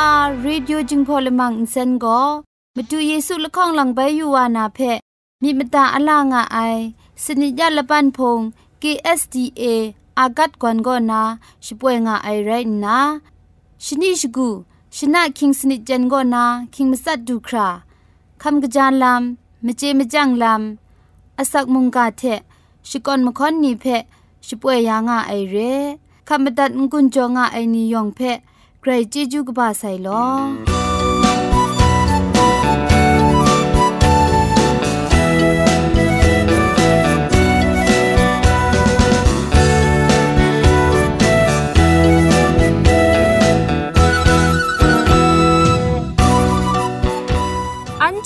AWR Radio จึงพอลมังอินเซนก็มาดูเยซูละข้องหลังใบยูวานาเพมีมตาอลางอไอสนิยาละปันพง KSDA อากัดกวนก็นาช่วยงาไอไรนะชนิชกูชนะคิงสนิจันก็นาคิงมัสัดดูคราคำกระจานลำมเจมจังลำอาศักมุงกาเทชิกอนมคอนนีเพช่วยยางาไอเรคำบัดงกุนจงาไอนิยองเพ ใครจีจูกบาไซลอ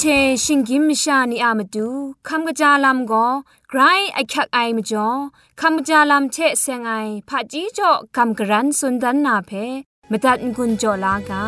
เชชิงกิมชานีอามาดูคำกระจาลำก็ไกรไอคักไอมาจ่อคำกระจาลำเชเซงไอผาจีจ่อคำกระรันสุนดันนาเพ มตัดกุญจลา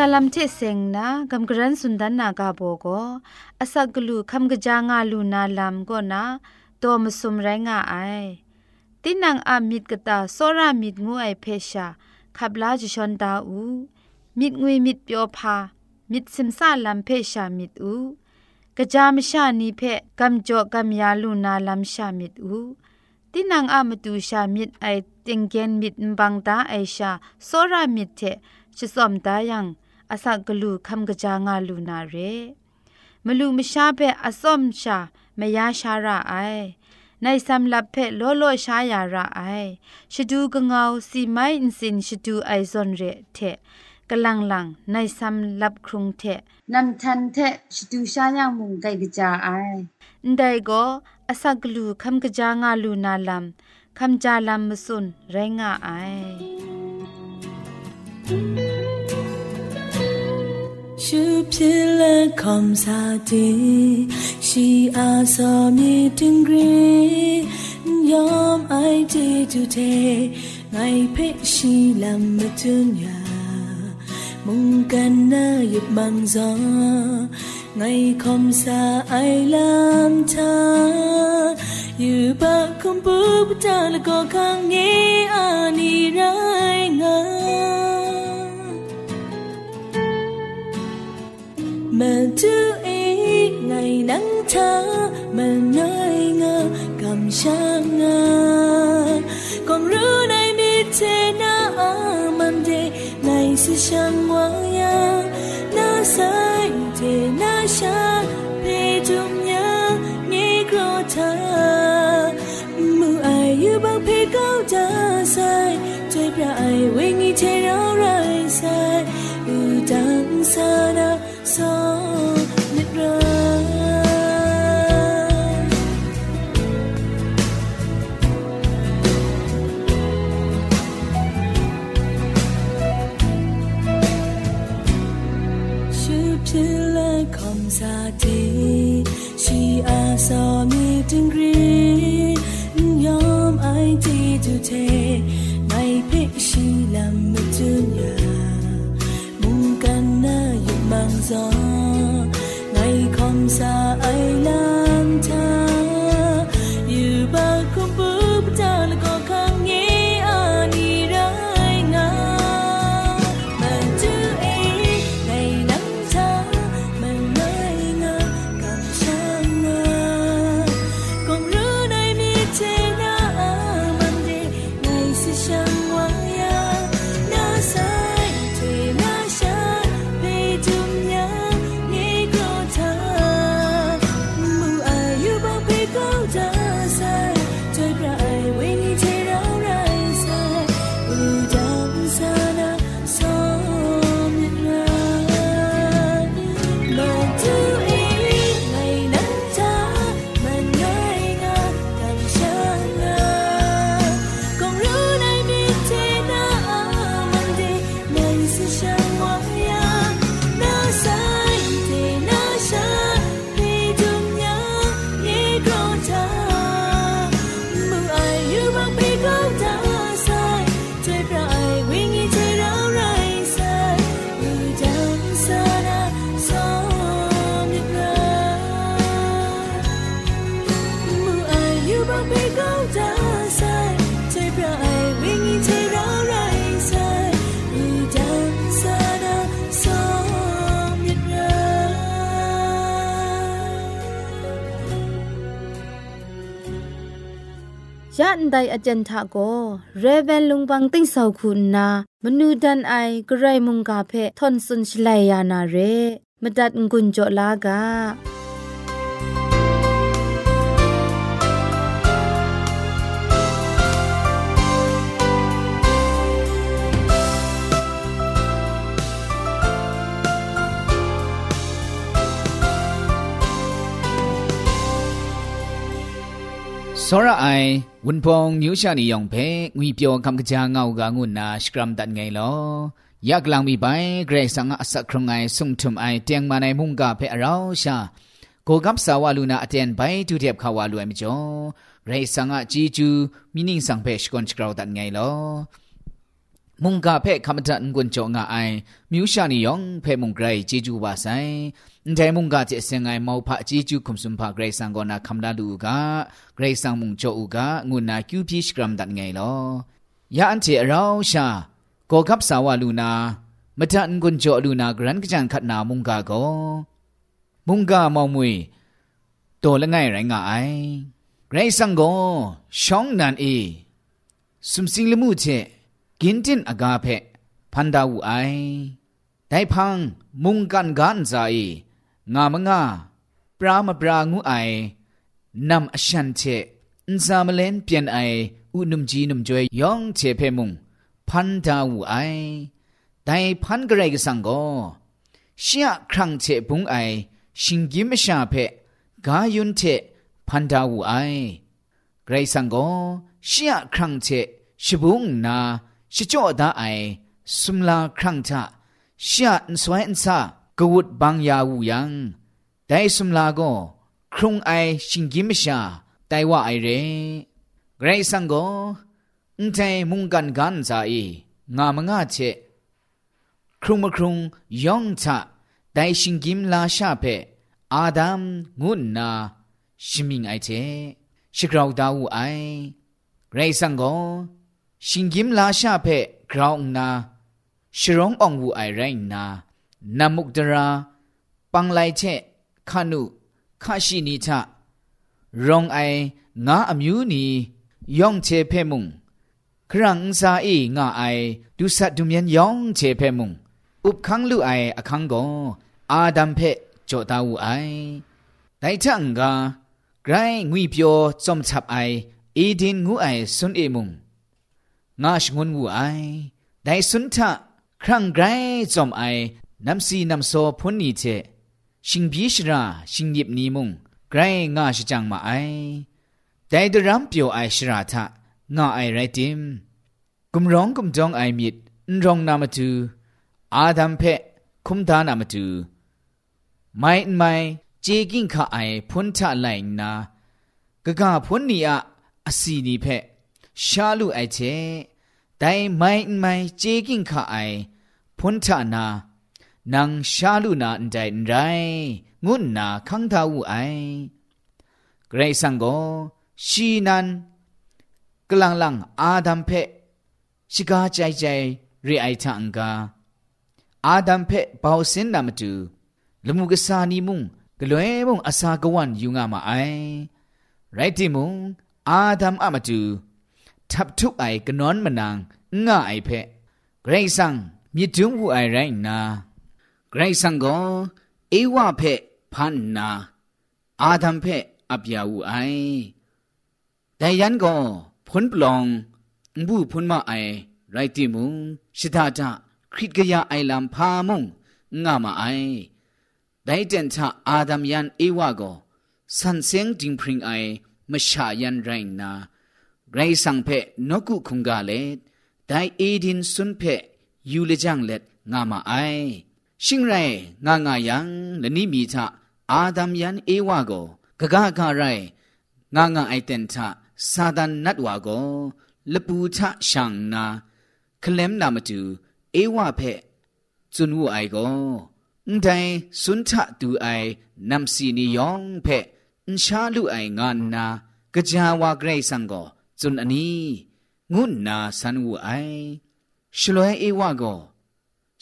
จาลัมเทเซงนากำกรันสุนดันนากาโบโกอาศักลูคำกะจางาลูนาลัมก็นาตัวมสุมไรงาไอตินังอามิดกตาโซรามิดงูไอเพชาขับลาจิชอนดาอูมิดงุยมิดเปียวพามิดซิมซาลัมเพชามิดอูกะจามชานีเพกำจอกำยาลูนาลัมชามิดอูตินังอามตูชามิดไอติงเกนมิดบังตาไอชาโซรามิดเทชิสอมตายัง อาศักกลูคำกะจางาลูนาเรมลูมชาเปอสอมชามยาชาระไอในสำลับเพโลโลชายาระไอชดูกงเอาสีไม้อินสินชดูไอซอนเรเทกลังลังในสำลับครุงเทนำทันเทชดูชายังมุงไกกะจาไอได้ก็อาศักลูคำกะจางาลูนาลัมคำจาลัมมสุนไรงาไอ Shu pila kom sa ti Shi a so mi ting gri Yom ai ti tu te Ngai pe shi lam ma tun ya Mung kan na yip mang gió Ngày không sa ai làm cha Như ba không bước ta là có khang nghe anh tute ngai pe shi lam mutunya mung kan na yu mang zong อาจารย์ทาโกเรเวนลุงบังติ้งสาวคุณนามนูดันไอกระไรมุงกาเพทอนสุนชลายานาเรมดัดงุนจลากา စောရအိုင်ဝန်ဖုံညူရှာနေယောင်ဖဲငွေပြောကံကကြာငောက်ကငုနာစကရမ်တန်ငယ်လောယက်လောင်မီပိုင်ဂရေဆန်အစခရုံငိုင်ဆုံထုံအိုင်တຽງမနိုင်မုန်ကဖဲအရောရှာကိုကပ်ဆာဝလူနာအတန်ဘိုင်တူတဲ့ခါဝလူအမကျော်ဂရေဆန်အជីကျူမီနင်းဆောင်ဖဲရှကွန်ချကရောတန်ငယ်လော มุงกาเพ่คำจันกุนจงอาไอมิวชานิยองเพ่มุงไกรจีจูบาไซแต่มุงกาเจเซงไงมอพะจีจูคุมสุมพะไกรสังกอนาคำดาลูกาไกรสังมุงโจอูกางุนาคิวพีชกรัมดันไงลอยาอันเจเราชาโกกับสาวาลูนามจันกุนโจลูนากรันกจันขัดนามุงกาโกมุงกามองมุยโตละไงไรงาไอไกรสังโกช่องนันเอสุมสิงละมุเจ กินจินอากาเพพันดาวไอได้พังมุงกันกันใจงามงาปรามปรางูไอนำอชันเชอินซามเลนเปลี่ยนไออุนุมจีนุมจวยยองเชเพมุงพันดาวไอได้พันกระไรกสังโกเชียครั้งเชปุงไอชิงกิมชาเพกายุนเชพันดาวไอไกรสังโกเชียครั้งเชชิบุงนา ชิจ่อดาไอสุมลาครั้งทะชาอันสวยอันซากวุดบางยาวูยังได้สุมลาโกครุงไอชิงกิมชาไตว่าไอเรไกรสังโกอุนเทมุงกันกันซาอีงามงาเชครุงมครุงยองทะได้ชิงกิมลาชาเพอาดัมงุนนาชิมิงไอเชชิกราวดาวูไอไกรสังโก ရှင်กิมลาชาเพกราวนาชรองอองวูไอไรนานามุกดราปังไลเชคานุคาชินิทะรองไองาอมิวนียองเชเพมุงครั้งซาอีงาไอดูสัดดุมยันยองเชเพมุงอุบคังลูไออคังโกอาดัมเพจอดาวูไอไดทังกาไกรงุยเปียวจอมฉับไออีดินงูไอซุนเอมุง งาชงนงูไอได้สุนทะครั้งไกรจอมไอนำซีนำโซพุนนีเจชิงบีชราชิงยิบนีมุงไกรงาชจังมาไอได้ดรัมเปียวไอชราทะงาไอไรติมกุมร้องกุมจองไอมิดนรองนามาตูอาดัมเพคุมดานามาตูไม่ไม่เจกิงข้าไอพุนทะไหลนากะกะพุนนีอะอสีนีเพช ชาลูไอเจแต่ไม่ไม่เจกิงข้าไอพุนทานานังชาลูนาอันใจไรงุนนาคังทาวูไอเกรซังโกชีนันกลังลังอาดัมเพชิกาใจใจรีไอทังกาอาดัมเพเบาสินนามตูลมุกสานีมุงกลวยมุงอาสากวันยุงามาไอไรติมุงอาดัมอามาตู ทับทุกไอกนอนมนางง่ายเพะไกรสังมีจุงหูไอไรนาไกรสังก็เอวาเพะพันนาอาดัมเพะอัยาวูไอแต่ยันก็พ้นปลองบูพ้นมาไอไรติมุงชิดาจาคริตกยาไอลำพามุงง่ามาไอได้เจนทาอาดัมยันเอวาก็สันเซงจิงพริงไอมชายันไรนา ရိုင်းနာဂရိတ်ဆန်ဖက်နော့ကုခုံကလေဒိုင်အေဒင်ဆွန်ဖက်ยูเลจังเล็ดงามาไอชิงไรงางายังและนี่มีทะอาดัมยันเอวาโกกะกะกะไรงางาไอเตนทะซาดานนัดวาโกลปูทะชังนาคลมนามาตูเอวาเพจุนวูไอโกအန်တိုင်စွန်ထတူအိုင်နမ်စီနီယောင်ဖဲအန်ရှာလူအိုင်ငါနာကြာဝါဂရိတ်ဆန်ကို ဇွန်အနီငုနာဆန်ဝူအိုင်ရှလွဲအေဝကော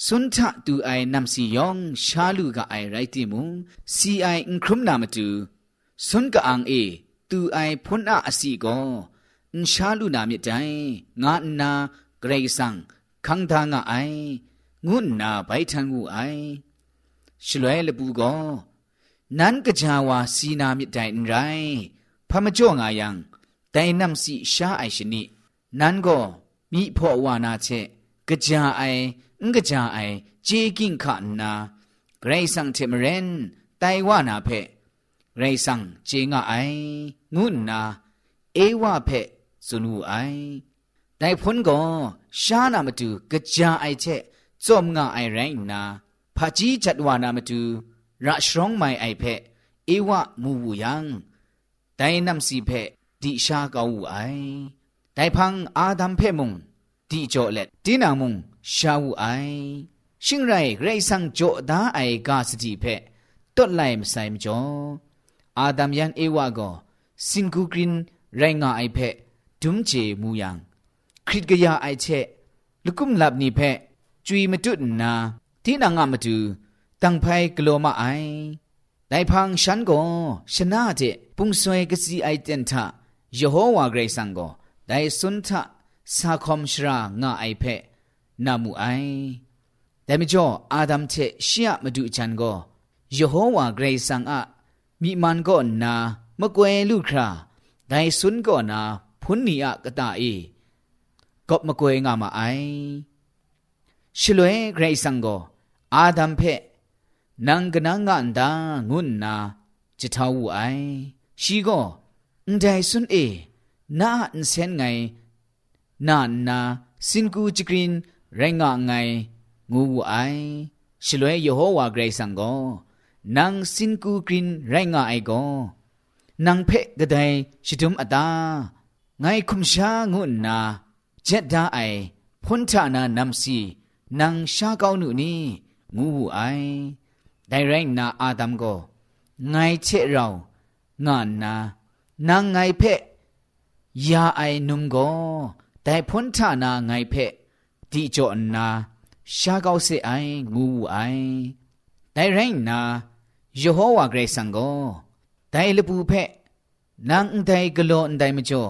စွန်ထတူအိုင်နမ်စီယောင်ရှာလူကအိုင်ရိုက်တိမုံစီအိုင်အင်ခရုမနာမတူစွန်ကအန်အေတူအိုင်ဖွန်အအစီကောအင်ရှာလူနာမြတိုင်ငါအနာဂရေဆန်ခန်းသာငါအိုင်ငုနာဘိုင်ထန်ကူအိုင်ရှလွဲလပူကောနန်ကကြာဝါစီနာမြတိုင်ရိုင်ဖမကြော့ငါယံ แต่นำสีชาไอชนินั้นก็มีพ่อวานาเชกะจาไองกะจาไอเจกิงขะนาเกรซังเทมเรนไตวานาเพเกรซังเจงะไองุนนาเอวะเพสุนูไอแต่พ้นก็ชานามาดูกะจาไอเชจอมงะไอไรงนาพาจีจัดวานามาดูระชรองไม่ไอเพเอวะมูวูยังแต่นำสีเพ ဒီရှာကောင်းဦးအိုင်ဒိုင်ဖန်အာဒမ်ဖေမုံဒီကြောလက်တင်းနာမုံရှာဦးအိုင်ရှင်ရိုင်ဂရိတ်ဆန်ကြောဒါအိုင်ကာစတိဖေတွတ်လိုက်မဆိုင်မကျော်အာဒမ်ယန်ဧဝါကောစင်ကူဂရင်ရိုင်ငါအိုင်ဖေဒုံချေမူယံခရစ်ကရအိုင်ချက်လကုမ်လပ်နိဖေကျွီမတုနာတင်းနာငါမတူတန်ဖိုင်ဂလိုမအိုင်နိုင်ဖန်ရှန်ကိုရှနာတဲ့ပုန်ဆွဲကစီအိုက်တန်တာ ယေဟောဝါဂရိတ်ဆန်ကိုဒိုင်စွန်ထสาคอมชรางาไอเพนามูไอแต่ไม่จ่ออาดัมเทเชียมาดูจันก็ยโฮวาเกรซังอะมีมันก็นามะกวยลูกคราได้สุนก็นาพุนนีอะกะตาเอกบมะกวยงามาไอชิลเวเกรซังก็อาดัมเพนังกนังกันดางุนนาจิทาวูไอชีก็อัน ใดสุนเอนาอันเซนไงนานาสินกูจิกรินไรงะไงงูวูไอชลวยยโฮวาเกรซังโกนางสินกูกรินไรงะไอโกนางเพะกะไดชิตุมอตาไงคุมชางูนาเจ็ดดาไอพุนทานานำซีนางชาเกาหนูนี่งูวูไอไดไรนาอาดัมโกไงเชเรางานนา นางไงเพะยาไอนุมโกแต่พ้นท่านาไงเพะดีจอนาชาเกาเสไองูไอแต่ไรนาโยโฮวาเกรซังโกแต่ลปูเพะนางแต่กโลนแต่มจ่อ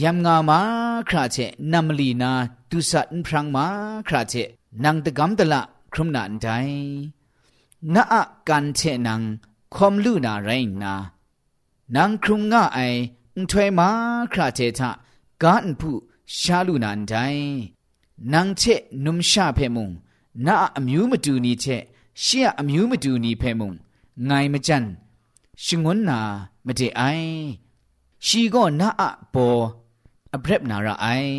ยำงามาคราเชนัมลีนาตุสัตนพรังมาคราเชนางตะกำตะละครุมนันไดนาอะกันเชนางคอมลูนาไรนา นางครุมง่าไอถวยมาคราเชทะกานผู้ရှာလူနန်တိုင်နန်းချက်နုံရှာဖဲမုံနာအမျိုးမတူနီချက်ရှေ့အမျိုးမတူနီဖဲမုံငိုင်မကြန်ရှင်ငွန်းနာမတေအိုင်ရှီကောနာအဘောအဘရက်နာရအိုင်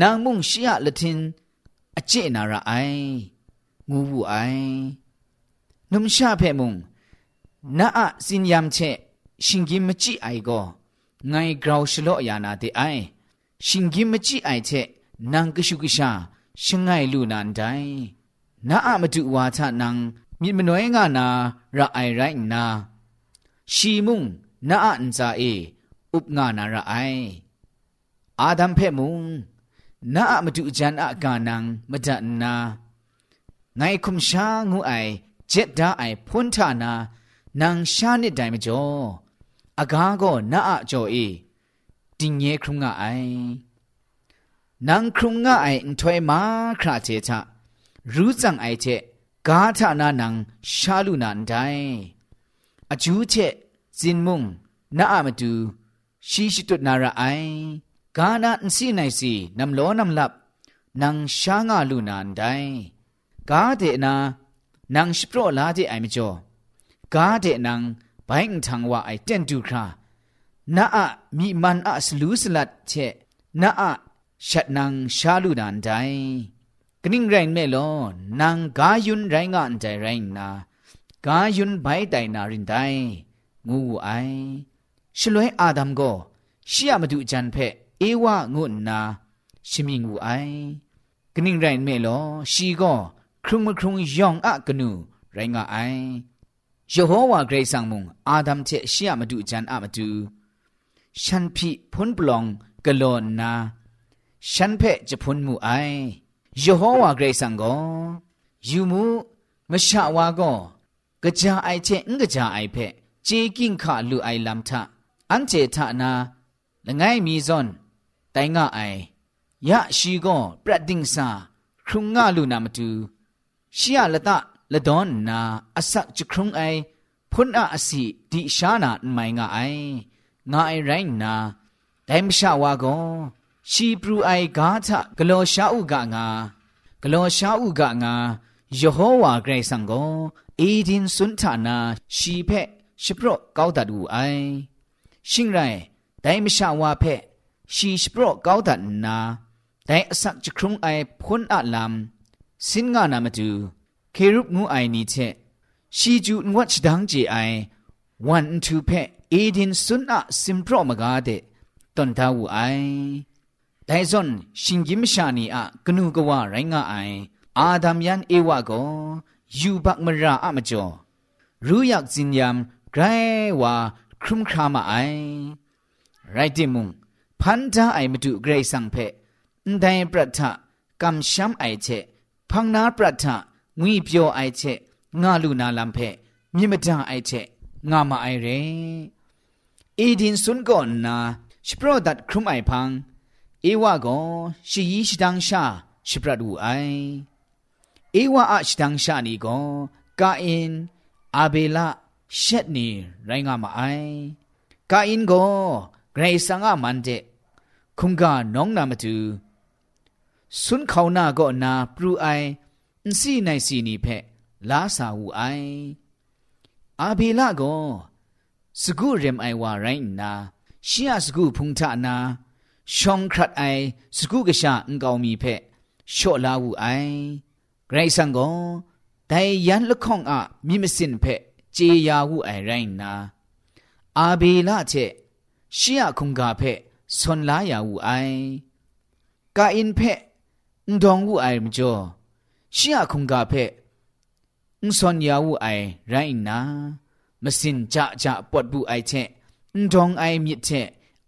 နန်းမုံရှေ့လတင်အကျင့်နာရအိုင်ငူဘူးအိုင်နုံရှာဖဲမုံနာအစင်ယမ်ချက် ရှင်ကြီးမကြည့်အိုင်ကောငိုင်ဂရောရှလော့ယာနာတေအိုင် ชิงกิมมจิไอเชนังกชุกชาชงไงลูนันไดนาอะมาดูวาทะนังมีมนวยงานาระไอไรนาชีมุงนาอันซาเออุบงานาระไออาดัมเพมุงนาอะมาดูจันอะกานังมดันนาไงคุมชางูไอเจ็ดดาไอพุนทานานังชานิดไดมจ่ออากาก็นาอะจ่อเอติงเยครุงงาไอนังครุงงาไออินถวยมาคราเจชะรู้จังไอเจกาทานานังชาลุนันไดอจูเจจินมุงนาอ ะมาดูชีชิตุนาระไอกานาอินซีไนซีนำโลนำลับนังชางาลุนันไดกาเดนานังสโปรลาเดไอมจ่อกาเดนังไปอิงทังว่าไอเตนดูครานาอะมีมันอะสลูสลัดเช ဘိုင်းထံဝအိုင်တန်တူခရာနာအမိမန်အစလူးစလတ်ချက်နာအရှတ်နန်းရှာလူဒန်တိုင်းကနင်းရိုင်းမဲလောနန်ဂါယွန်းရိုင်းကန်တိုင်ရိုင်းနာဂါယွန်းဘိုင်တိုင်နာရင်တိုင်းငူအိုင်ရှလွဲအာဒမ်ကိုရှီယမဒူအချန်ဖက်အေဝငုနာရှမိငူအိုင်ကနင်းရိုင်းမဲလောရှီကောခရုမခရုံယောင်အကနူရိုင်းကအိုင် ယေဟောဝါဂရိတ်ဆောင်မုံအာဒမ်ချက်ရှီယမတူဂျန်အမတူရှန်ဖိဖွန်ပလောင်ဂလောနာရှန်ဖဲဂျဖွန်မူအိုင်ယေဟောဝါဂရိတ်ဆောင်ကိုယူမှုမရှာဝါကိုကြာအိုက်ချက်ငကြာအိုက်ဖဲဂျေကင်ခလူအိုင်လမ်ထအန်ချေထနာလငိုင်းမီဇွန်တိုင်ငါအိုင်ယရှိကိုပရဒင်းစာခုံငါလူနာမတူရှီယလတ ละดอนนาอสักจะครุงไอพุนอาอสิดิชานาไม่งาไองาไอไรนาแต่มชาวาโกชีปรูไอกาทะกโลชาอุกะงากโลชาอุกะงายโฮวาเกรซังโกเอดินสุนทานาชีเพชิโปรกาวตัดอูไอชิงไรแต่มชาวาเพชีชิโปรกาวตัดนาแต่อสักจะครุงไอพุนอาลามสินงานามาดู เครุปงูไอนี้เชชีจูนวัชดังเจไอวันทูเพเอดินสุนอะซิมโปรมกาเดตอนทาวูไอแต่ซอนชิงกิมชานีอะกนูกว่าไรงาไออาดัมยันเอวะโกยูบักมราอะมจ่อรู้อยากจินยามไกรว่าครุมครามาไอไรติมุงพันธะไอมาดูเกรซังเพนไดปรัทะกำช้ำไอเชพังนาปรัทะ ငွေပြောအိုက်ချက်ငါလူနာလမ်ဖဲမြင့်မတအိုက်ချက်ငါမအိုင်ရဲအီဒင်စွန်ကောနာစပရောဒတ်ခရုမိုင်ဖန်းဧဝကောရှီယီရှတန်းရှာစပရဒူအိုင်ဧဝအရှတန်းရှာနီကောကာအင်အာဘေလာရှက်နီရိုင်းငါမအိုင်ကာအင်ကိုဂရေဆာငါမန်တဲ့ခုံကနောင်းနာမတူစွန်ခေါနာကောနာပရူအို င်စီနိုင်စီနီဖက်လာစာဝူအိုင်အာဘေလာကိုစကုရမ်အိုင်ဝါရိုင်းနာရှီယစကုဖုန်ထနာရှောင်းခရတ်အိုင်စကုကရှာအန်ကောင်မီဖက်ရှော့လာဝူအိုင်ဂရိတ်ဆန်ကိုဒိုင်ယန်လခေါင်အမြင့်မစင်ဖက်ဂျေယာဝူအိုင်ရိုင်းနာအာဘေလာချက်ရှီယခုံကဖက်ဆွန်လာယာဝူအိုင်ကာအင်ဖက်အန်ဒေါငဝူအိုင်မကျော် ชิอาคุงกาเพอุสอนยาวูไอไรนะมสินจะจะปวดบุไอเชอุดองไอมิเช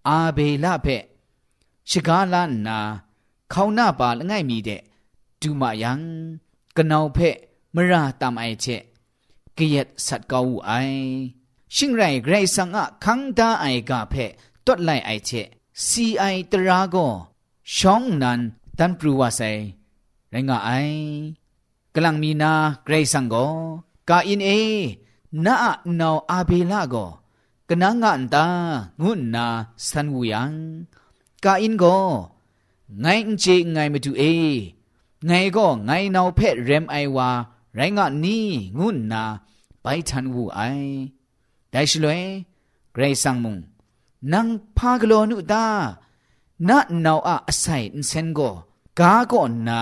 อาเบลาเพชิกาลานาเขาหน้าปาละง่ายมีเดดูมายังกนาวเพมราตามไอเชเกียรติสัตกาวูไอ ชิงไรไรสังอะคังตาไอกาเพตัดไลไอเชซีไอตราโกช่องนั้นตันปรูวาไซไรงาไอ ลังมีนาเกรซังโกกาอินเอนาอนาวอาเบลาโกกนางอันตางุนนาสันวูยังกาอินโกไงเจไงมาดูเอไงก็ไงนาวเพชรเรมไอวาไรงานี่งุนนาไปทันวูไอได้ชลวยเกรซังมุงนังพากโลนุตานาอนาวอาไซน์เซนโกกาโกนา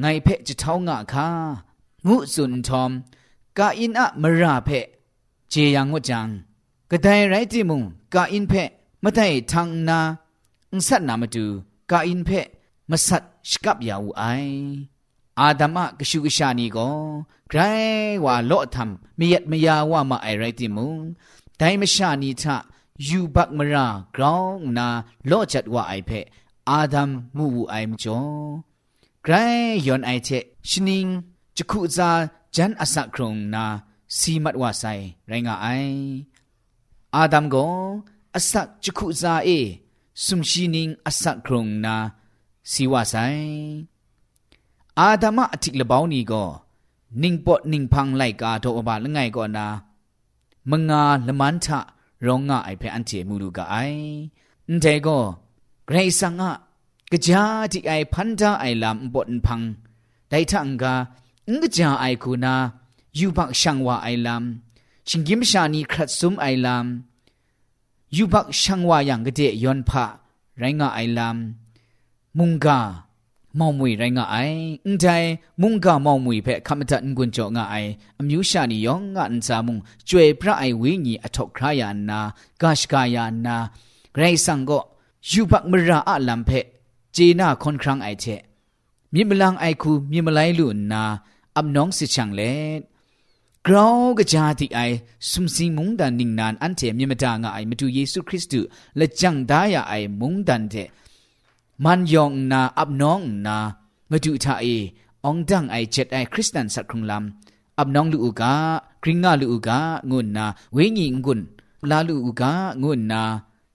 ไงเพะจะเท่างะคางูสุนทอมกาอินอะมราเพะเจยังวจังกระไดไรติมุงกาอินเพะมาได้ทางนาอุสัตนามาดูกาอินเพมาสัตชกับยาวไออาดัมะกชูกชานีก็ใครว่าโลทำมียัดมยาว่ามาไอไรติมุงแต่มชานีทะยูบักมรากรองนาโลจัดว่าไอเพอาดัมมูวูไอมจอ ใครย้อนไอเทชนิงจะคุซาจันอสักครงนาสีมัดว่าไซไรงาไออาดัมก็อสักจะคุซาเอสุมชีนิงอสักครงนาสีว่าไซอาดามะอธิกละบาวนี่ก็นิ่งปอดนิ่งพังไลกาโตอบาละไงก็นามงาละมันทะร้องงาไอเพออันเจมูลูกาไออันเทก็เกรซังอะ กะจาที่ไอพันธาไอลำปอดพังได้ทังกาอึงกะจาไอคูนายูบักช่างว่าไอลำชิงกิมชานีครัดซุมไอลำยูบักช่างว่าอย่างกะเดยอนพะไรงาไอลำมุงกาမောင်မွေရိုင်းငါအိုင်အန်တိုင်မုန်ကမောင်မွေဖဲခမတန်ကွန်ကြောငါအိုင်အမျိုးရှာနီယောငါအန်စာမုန်ကျွေပြအိုင်ဝင်းကြီးအထောက်ခရယာနာဂါရှကာယာနာဂရိဆန်ကိုယူဘတ်မရာအလမ်ဖဲ จีน่าคนครั้งไอเชะมีมลังไอคูมีมลัยลุนนาอับน้องสิช่างเลกราวกะจาติไอสุมสิงมุงดันนิงนานอันเทมีมตางไอมาดูเยซูคริสต์และจังดายาไอมุงดันเทมันยองนาอับน้องนามาดูทาเอองดังไอเจ็ดไอคริสตันสักครุงลำอับน้องลูกกากริงงาลูกกางุนนาเวงีงุนลาลูกกางุนนา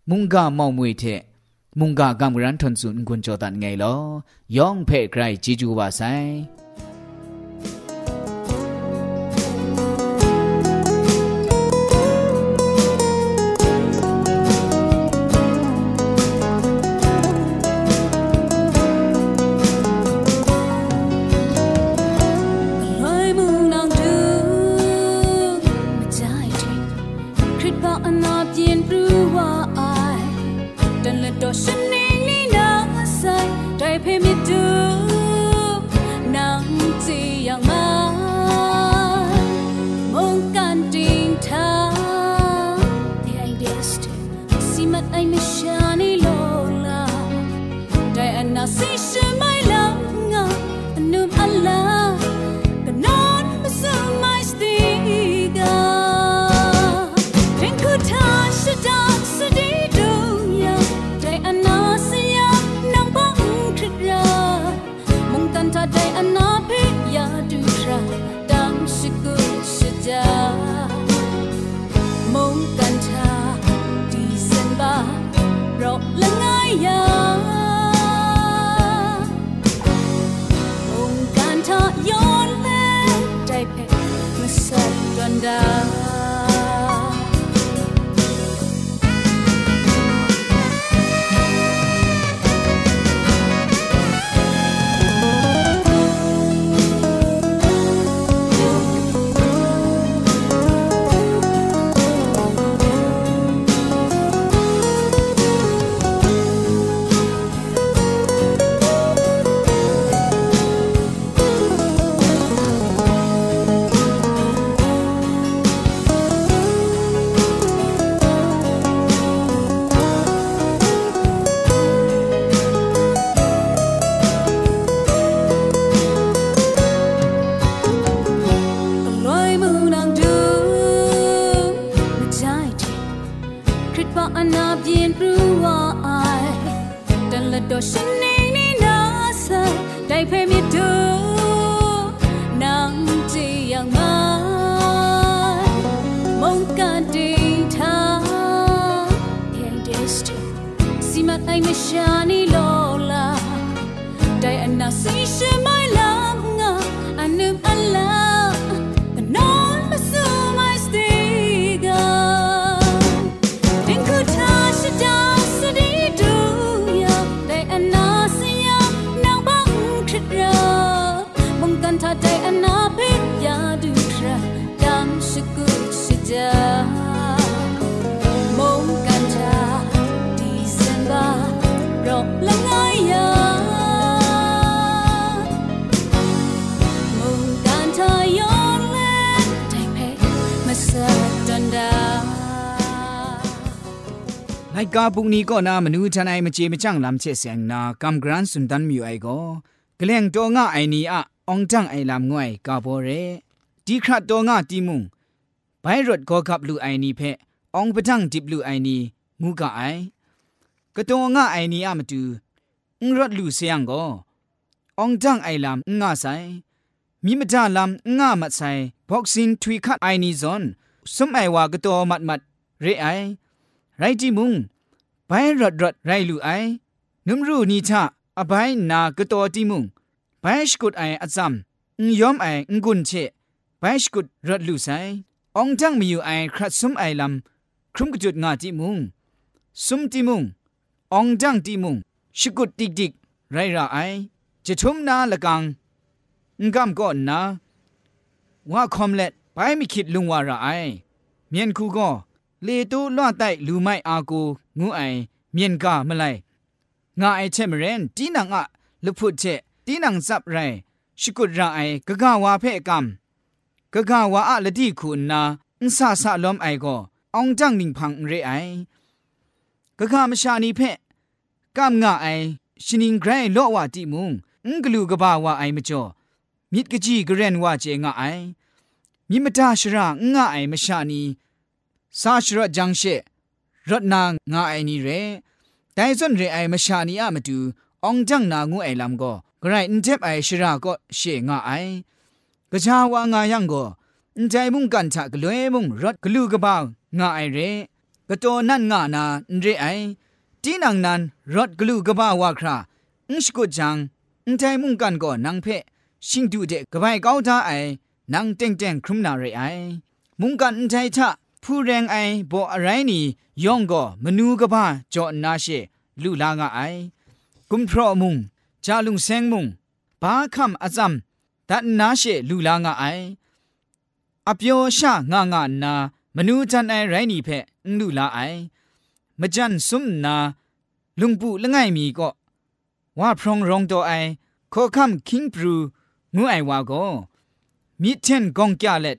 มุงกาเมาเมวยเท มุงกากำรันทนสุนกุญจตันไงลอยองเพ่ใครจีจูว่าไซอันนอบเย็นรู้ว่า တန်လက်တော့ရှင်နေလီနာဆိုင်တိုင်ဖေမြစ် ทะย้อนแม่ใจเพชรมาสั่นดวนดาว ตัวฉันเองนี่นาเสได้เพียงมีดูนังจีอย่างมามองการดีทางเพีงเดสติสิมาไอไม่ชานี่โลลาได้อนาสิฉัน ไลกาบุกนี้ก็นามนูทนายมเจมจังลำเชเสียงนากำกรันสุนดันมิวไอก็กลงตัวง่าไอนี้อะองจังไอลำงวยกาโบเรดีครัดตัวง่าตีมุงไปรถก็ขับลูไอนี้เพองปะจังจิบลูไอนี้งูกะไอกระตัวง่าไอนี้อะมาดูงรถลูเสียงก็องจังไอลำง่าใสมีมจาลำง่ามัดใสบ็อกซินทวีคัดไอนี้ซอนสมไอว่ากระตัวมัดมัดเรไอ ไรจิมุงไปรถรถไรลูไอนุมรูนีชะอบายนากระตัวติมุงไปสกุดไออัซัมงยอมไองกุนเชไปสกุดรถลูไซองจังมีอยู่ไอครัดสมไอลำครุมกจุดงาติมุงสุมติมุงองจังติมุงสกุดดิกดิกไรระไอจะทุมนาละกังงกำก่อนนะว่าคอมเล็ตไปไม่คิดลุงว่าระไอเมียนคูก็ လေတူလွတ်တိုက်လူမိုက်အာကိုငူအိုင်မြင်ကမလိုက်ငါအိုက်ချက်မရင်တီနန်အလူဖုတ်ချက်တီနန်ဇပ်ရိုင်ရှိကုရအိုင်ဂဂဝါဖဲ့ကမ်ဂဂဝါအလတိခုနာအန်ဆာဆာလုံးအိုင်ကိုအောင်ကြန့်နင်းဖန်ရဲအိုင်ဂဂမရှာနီဖဲ့ကမ်ငါအိုင်ရှင်င်ဂရိုင်လော့ဝတိမုံအင်္ဂလူကဘာဝအိုင်မကျော်မြစ်ကကြီးဂရန်ဝကျေငါအိုင်မြမတရှရာငါအိုင်မရှာနီ ซาชระจังเชรถนางงาไอนี่เรแต่ส่วนเรไอมาชานีอะมาดูองจังนางูไอลำก็ไกรอินเทปไอชราก็เชงาไอกะชาวางายังก็อินใจมุงกันทะกลวยมุงรถกลูกระบาวงาไอเรกะโตนั่นงานาเรไอตีนังนั้นรถกลูกระบาวว่าคราอิสกุจังอินใจมุงกันก็นังเพชิงดูเดกะไปก้าวทาไอนังเต็งเต็งครุมนาเรไอ มุงกันอินใจทะ ผู้แรงไอบ่อะไรนี่ย่องก็มนูกบ้าจอนาเชลุลางไอ กุมพรอมุงจาลุงเซงมุงบาคำอาซัมดันนาเชลุลางไออเปียวชางางานามนูจันไอไรนี่เพลุลาไอมจันซุมนา ลุงปูละไงมีก็ว่าพรองรองตัวไอขอคำคิงปรูงูไอว่าก็มีเช่นกองแก่เล็ด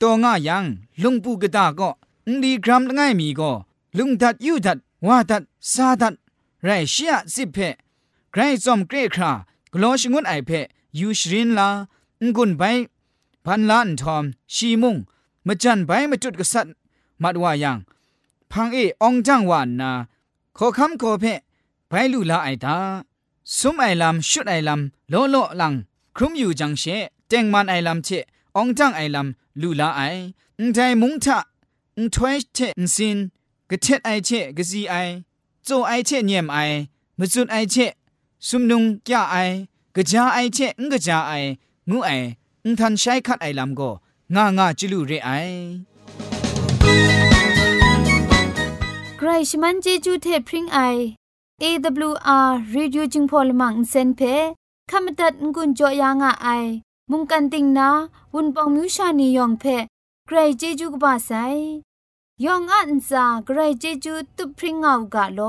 ตัวง่ายังลุงปูกะตาก็อุดีกรัมง่ายมีก็ลุงดัดยูดัดว่าดัดซาดัดไรเชียสิเพใครจอมเกรครากลอชงุนไอเพยูชรินลางุนไปพันล้านทอมชีมุงมาจันไปมาจุดกษัตริย์มัดว่ายังพังเอองจังวานนาขอคำขอเพไปลูลาไอตาสมไอลำชุดไอลำโลโลลังครุมอยู่จังเชเจงมันไอลำเช องจังไอลำลูลาไออุ้งใจมุงทะอุ้งถวยเชอุ้งซินกะเท็ดไอเชกะซีไอโจไอเชเนียมไอมะจุนไอเชซุมนุงกะไอกะจาไอเชอุ้งกะจาไองูไออุ้งทันใช้คัดไอลำก็งางาจิลุเรไอใครชมันเจจูเทพริงไอ AWR Reducing Polymer Insen Phe ขมตัดงุนจอยางอ้าย มุงกันติงนาวุนปองมิวชานียองเพเกรเจจูกบาไซยองอันซาเกรเจจูตุพริ้งเอากาโล